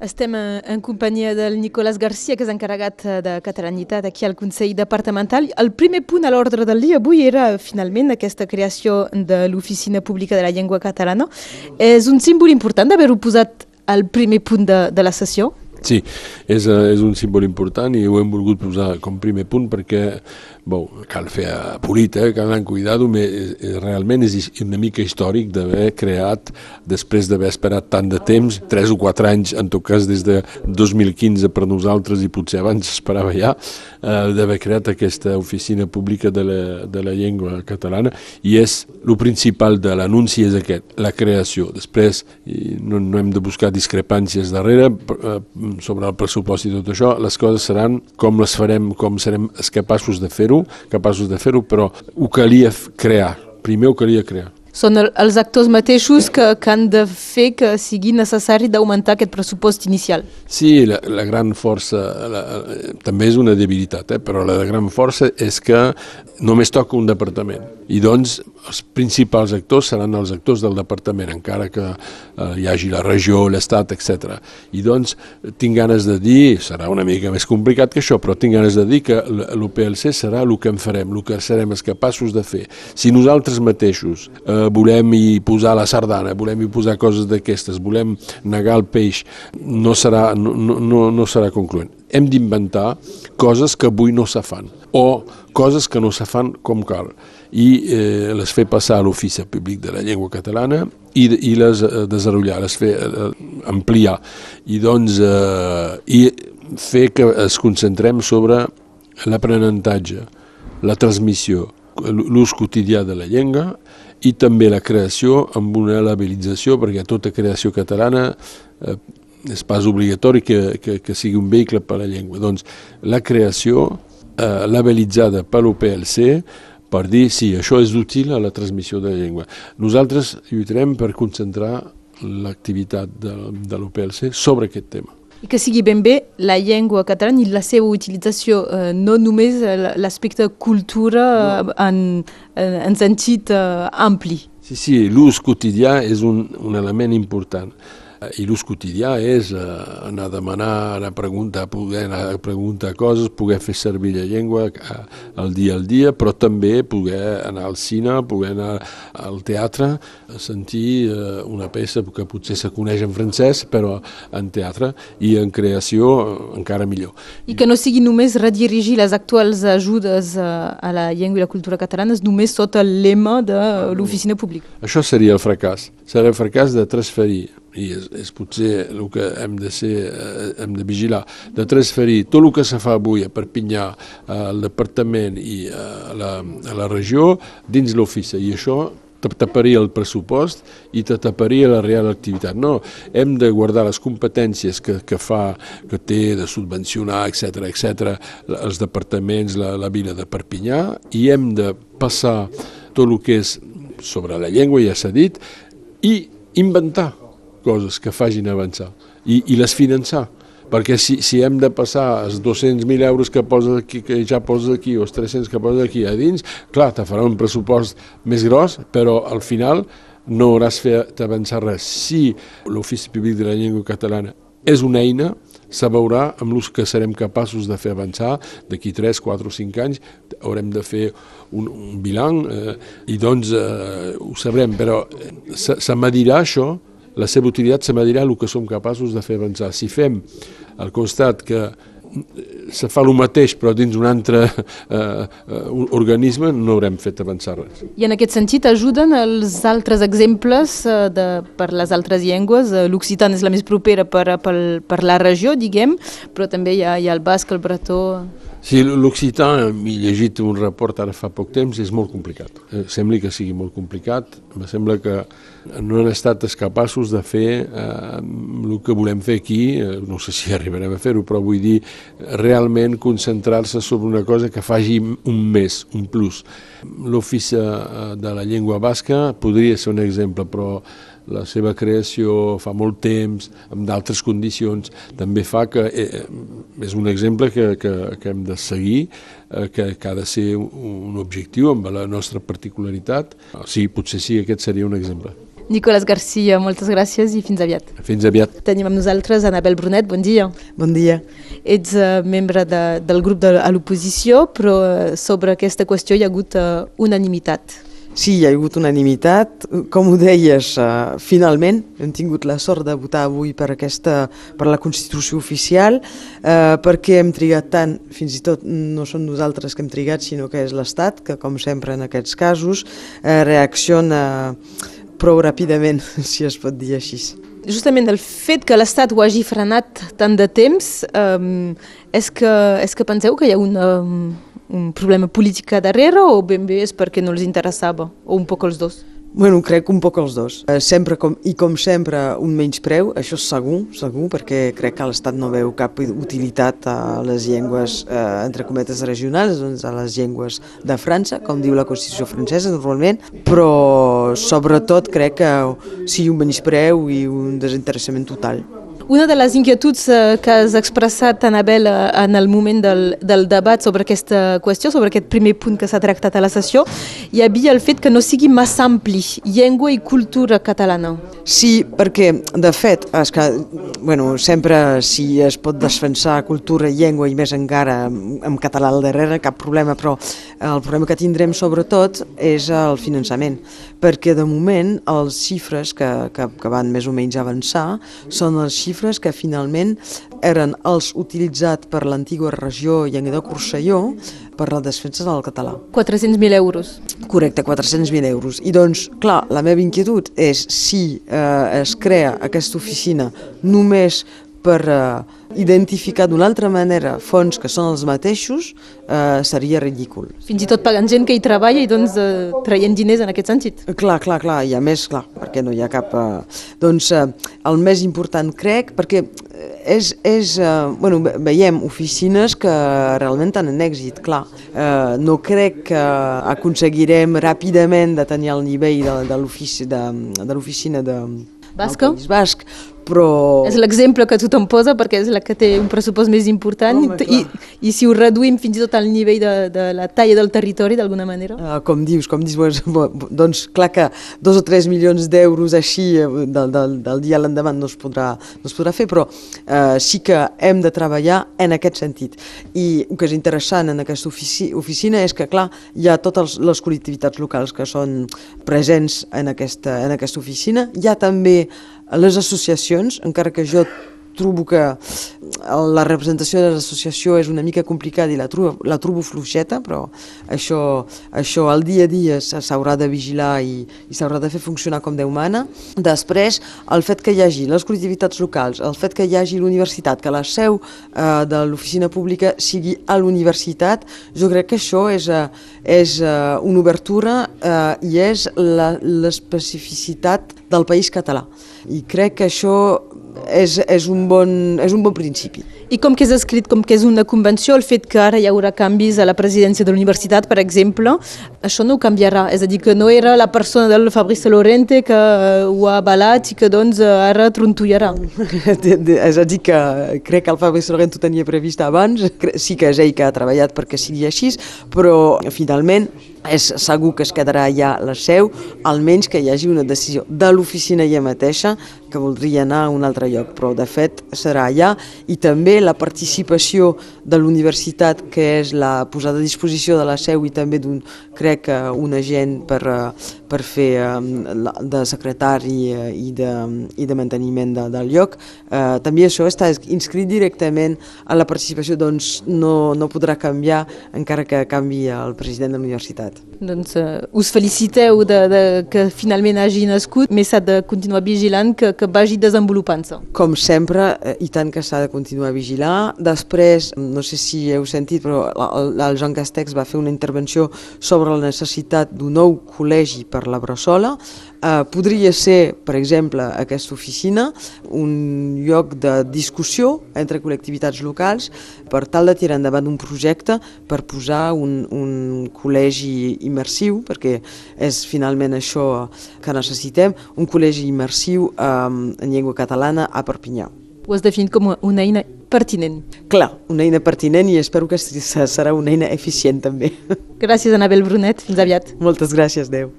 Estem eh, en companyia del Nicolás Garcia, que és encarregat eh, de catalanitat aquí al Consell Departamental. El primer punt a l'ordre del dia avui era finalment aquesta creació de l'Oficina Pública de la Llengua Catalana. És un símbol important d'haver-ho posat al primer punt de, de la sessió? Sí, és, eh, és un símbol important i ho hem volgut posar com primer punt perquè bon, cal fer polit, eh, cal anar cuidado, eh, realment és una mica històric d'haver creat, després d'haver esperat tant de temps, 3 o 4 anys, en tot cas des de 2015 per nosaltres i potser abans esperava ja, eh, d'haver creat aquesta oficina pública de la, de la llengua catalana i és, el principal de l'anunci és aquest, la creació. Després no, no hem de buscar discrepàncies darrere, eh, sobre el pressupost i tot això, les coses seran com les farem, com serem capaços de fer-ho, capaços de fer-ho, però ho calia crear, primer ho calia crear. Són el, els actors mateixos que, que han de fer que sigui necessari d'augmentar aquest pressupost inicial. Sí, la, la gran força, la, la, també és una debilitat, eh? però la gran força és que només toca un departament i doncs els principals actors seran els actors del departament, encara que eh, hi hagi la regió, l'Estat, etc. I doncs tinc ganes de dir, serà una mica més complicat que això, però tinc ganes de dir que l'UPLC serà el que en farem, el que serem capaços de fer. Si nosaltres mateixos eh, volem hi posar la sardana, volem hi posar coses d'aquestes, volem negar el peix, no serà, no, no, no serà concloent. Hem d'inventar coses que avui no se fan o coses que no se fan com cal. I eh, les fer passar a l'ofici públic de la llengua catalana i, i les eh, desenvolupar, les fer eh, ampliar. I doncs eh, i fer que es concentrem sobre l'aprenentatge, la transmissió, l'ús quotidià de la llengua i també la creació amb una labelització, perquè tota creació catalana eh, és pas obligatori que, que, que sigui un vehicle per a la llengua. Doncs la creació eh, label·litzada per l'UPLC per dir sí, això és útil a la transmissió de la llengua. Nosaltres lluitarem per concentrar l'activitat de, de l'UPLC sobre aquest tema. I que sigui ben bé la llengua catalana i la seva utilització, eh, no només l'aspecte cultura no. en, en sentit eh, ampli. Sí, sí, l'ús quotidià és un, un element important. I l'ús quotidià és eh, anar a demanar, anar a preguntar, poder anar a preguntar coses, poder fer servir la llengua al dia al dia, però també poder anar al cine, poder anar al teatre, sentir eh, una peça que potser se coneix en francès, però en teatre i en creació encara millor. I que no sigui només redirigir les actuals ajudes a la llengua i la cultura catalanes només sota el lema de l'oficina pública. Això seria el fracàs. Seria el fracàs de transferir i és, és potser el que hem de, ser, eh, hem de vigilar, de transferir tot el que se fa avui a Perpinyà, al departament i a la, a la regió dins l'ofici, i això taparia el pressupost i te taparia la real activitat. No, hem de guardar les competències que, que fa, que té de subvencionar, etc etc els departaments, la, la vila de Perpinyà, i hem de passar tot el que és sobre la llengua, ja s'ha dit, i inventar coses que facin avançar i, i les finançar perquè si, si hem de passar els 200.000 euros que poses aquí, que ja poses aquí, o els 300 que poses aquí a dins, clar, te farà un pressupost més gros, però al final no hauràs fet avançar res. Si l'Ofici Públic de la Llengua Catalana és una eina, se veurà amb l'ús que serem capaços de fer avançar d'aquí 3, 4 o 5 anys, haurem de fer un, un bilan eh, i doncs eh, ho sabrem, però se, se medirà això la seva utilitat se medirà el que som capaços de fer avançar. Si fem al costat que se fa el mateix però dins un altre eh, uh, organisme no haurem fet avançar res. I en aquest sentit ajuden els altres exemples uh, de, per les altres llengües? L'occitana és la més propera per, per, per la regió, diguem, però també hi ha, hi ha el basc, el bretó... Sí, l'occità, m'he llegit un report ara fa poc temps, és molt complicat. Eh, sembla que sigui molt complicat, em sembla que no han estat capaços de fer eh, el que volem fer aquí, eh, no sé si arribarem a fer-ho, però vull dir realment concentrar-se sobre una cosa que faci un més, un plus. L'ofici eh, de la llengua basca podria ser un exemple, però la seva creació fa molt temps, amb d'altres condicions, també fa que eh, és un exemple que, que, que hem de seguir, eh, que, que ha de ser un objectiu amb la nostra particularitat. Sí, potser sí, aquest seria un exemple. Nicolás Garcia, moltes gràcies i fins aviat. Fins aviat. Tenim amb nosaltres Anabel Brunet, bon dia. Bon dia. Ets uh, membre de, del grup de, l'oposició, però uh, sobre aquesta qüestió hi ha hagut uh, unanimitat. Sí, hi ha hagut unanimitat. Com ho deies, uh, finalment hem tingut la sort de votar avui per, aquesta, per la Constitució oficial, uh, perquè hem trigat tant, fins i tot no som nosaltres que hem trigat, sinó que és l'Estat, que com sempre en aquests casos uh, reacciona prou ràpidament, si es pot dir així. Justament el fet que l'Estat ho hagi frenat tant de temps, um, és, que, és que penseu que hi ha una, un problema polític darrere o ben bé és perquè no els interessava, o un poc els dos? Bueno, crec un poc els dos. Eh, sempre com, I com sempre, un menyspreu, això és segur, segur, perquè crec que l'Estat no veu cap utilitat a les llengües, eh, entre cometes, regionals, doncs a les llengües de França, com diu la Constitució francesa normalment, però sobretot crec que sigui un menyspreu i un desinteressament total. Una de les inquietuds eh, que has expressat, Anabel, eh, en el moment del, del debat sobre aquesta qüestió, sobre aquest primer punt que s'ha tractat a la sessió, hi havia el fet que no sigui massa ampli, llengua i cultura catalana. Sí, perquè, de fet, és que, bueno, sempre si es pot defensar cultura, llengua i més encara en català al darrere, cap problema, però el problema que tindrem sobretot és el finançament, perquè de moment els xifres que, que, que van més o menys avançar són els xifres xifres que finalment eren els utilitzats per l'antiga regió Llenguadoc-Rosselló per la defensa del català. 400.000 euros. Correcte, 400.000 euros. I doncs, clar, la meva inquietud és si eh, es crea aquesta oficina només per eh, identificar d'una altra manera fons que són els mateixos eh, seria ridícul. Fins i tot pagant gent que hi treballa i doncs eh, traient diners en aquest sentit. Clar, clar, clar, i a més, clar, perquè no hi ha cap... Eh, doncs eh, el més important crec, perquè és, és eh, bueno, veiem oficines que realment tenen èxit, clar. Eh, no crec que aconseguirem ràpidament de tenir el nivell de, de l'oficina de, de Basca? País Basc, però... És l'exemple que tothom posa perquè és la que té un pressupost més important Home, i, i si ho reduïm fins i tot al nivell de, de la talla del territori d'alguna manera. Uh, com dius, com dius, doncs clar que dos o tres milions d'euros així eh, del, del, del dia a l'endavant no, es podrà, no es podrà fer, però uh, sí que hem de treballar en aquest sentit. I el que és interessant en aquesta ofici, oficina és que, clar, hi ha totes les col·lectivitats locals que són presents en aquesta, en aquesta oficina, hi ha també les associacions, encara que jo trobo que la representació de l'associació és una mica complicada i la trobo, la trobo fluixeta, però això, això al dia a dia s'haurà de vigilar i, i s'haurà de fer funcionar com Déu mana. Després, el fet que hi hagi les col·lectivitats locals, el fet que hi hagi l'universitat, que la seu eh, de l'oficina pública sigui a l'universitat, jo crec que això és, eh, és eh, una obertura eh, i és l'especificitat del país català. I crec que això és, és, un bon, és un bon principi. I com que és escrit, com que és una convenció, el fet que ara hi haurà canvis a la presidència de l'universitat, per exemple, això no ho canviarà. És a dir, que no era la persona del Fabrice Lorente que ho ha avalat i que doncs ara trontollarà. és a dir, que crec que el Fabrice Lorente ho tenia previst abans, sí que és ell que ha treballat perquè sigui així, però finalment és segur que es quedarà ja la seu, almenys que hi hagi una decisió de l'oficina ja mateixa que voldria anar a un altre lloc, però de fet serà allà. I també la participació de l'universitat que és la posada a disposició de la seu i també d'un, crec un agent per, eh, per fer eh, de secretari eh, i de, i de manteniment de, del lloc. Eh, també això està inscrit directament a la participació, doncs no, no podrà canviar encara que canvi el president de l'universitat. Doncs uh, us feliciteu de, de, que finalment hagi nascut, més s'ha de continuar vigilant que, que vagi desenvolupant-se. Com sempre, eh, i tant que s'ha de continuar vigilar. Després, no sé si heu sentit, però el, el Joan Castex va fer una intervenció sobre la necessitat d'un nou col·legi per la Bressola. Eh, podria ser, per exemple, aquesta oficina, un lloc de discussió entre col·lectivitats locals per tal de tirar endavant un projecte per posar un, un col·legi immersiu, perquè és finalment això que necessitem, un col·legi immersiu eh, en llengua catalana a Perpinyà. Ho has definit com una eina pertinent. Clar, una eina pertinent i espero que serà una eina eficient també. Gràcies, Anabel Brunet. Fins aviat. Moltes gràcies, Déu.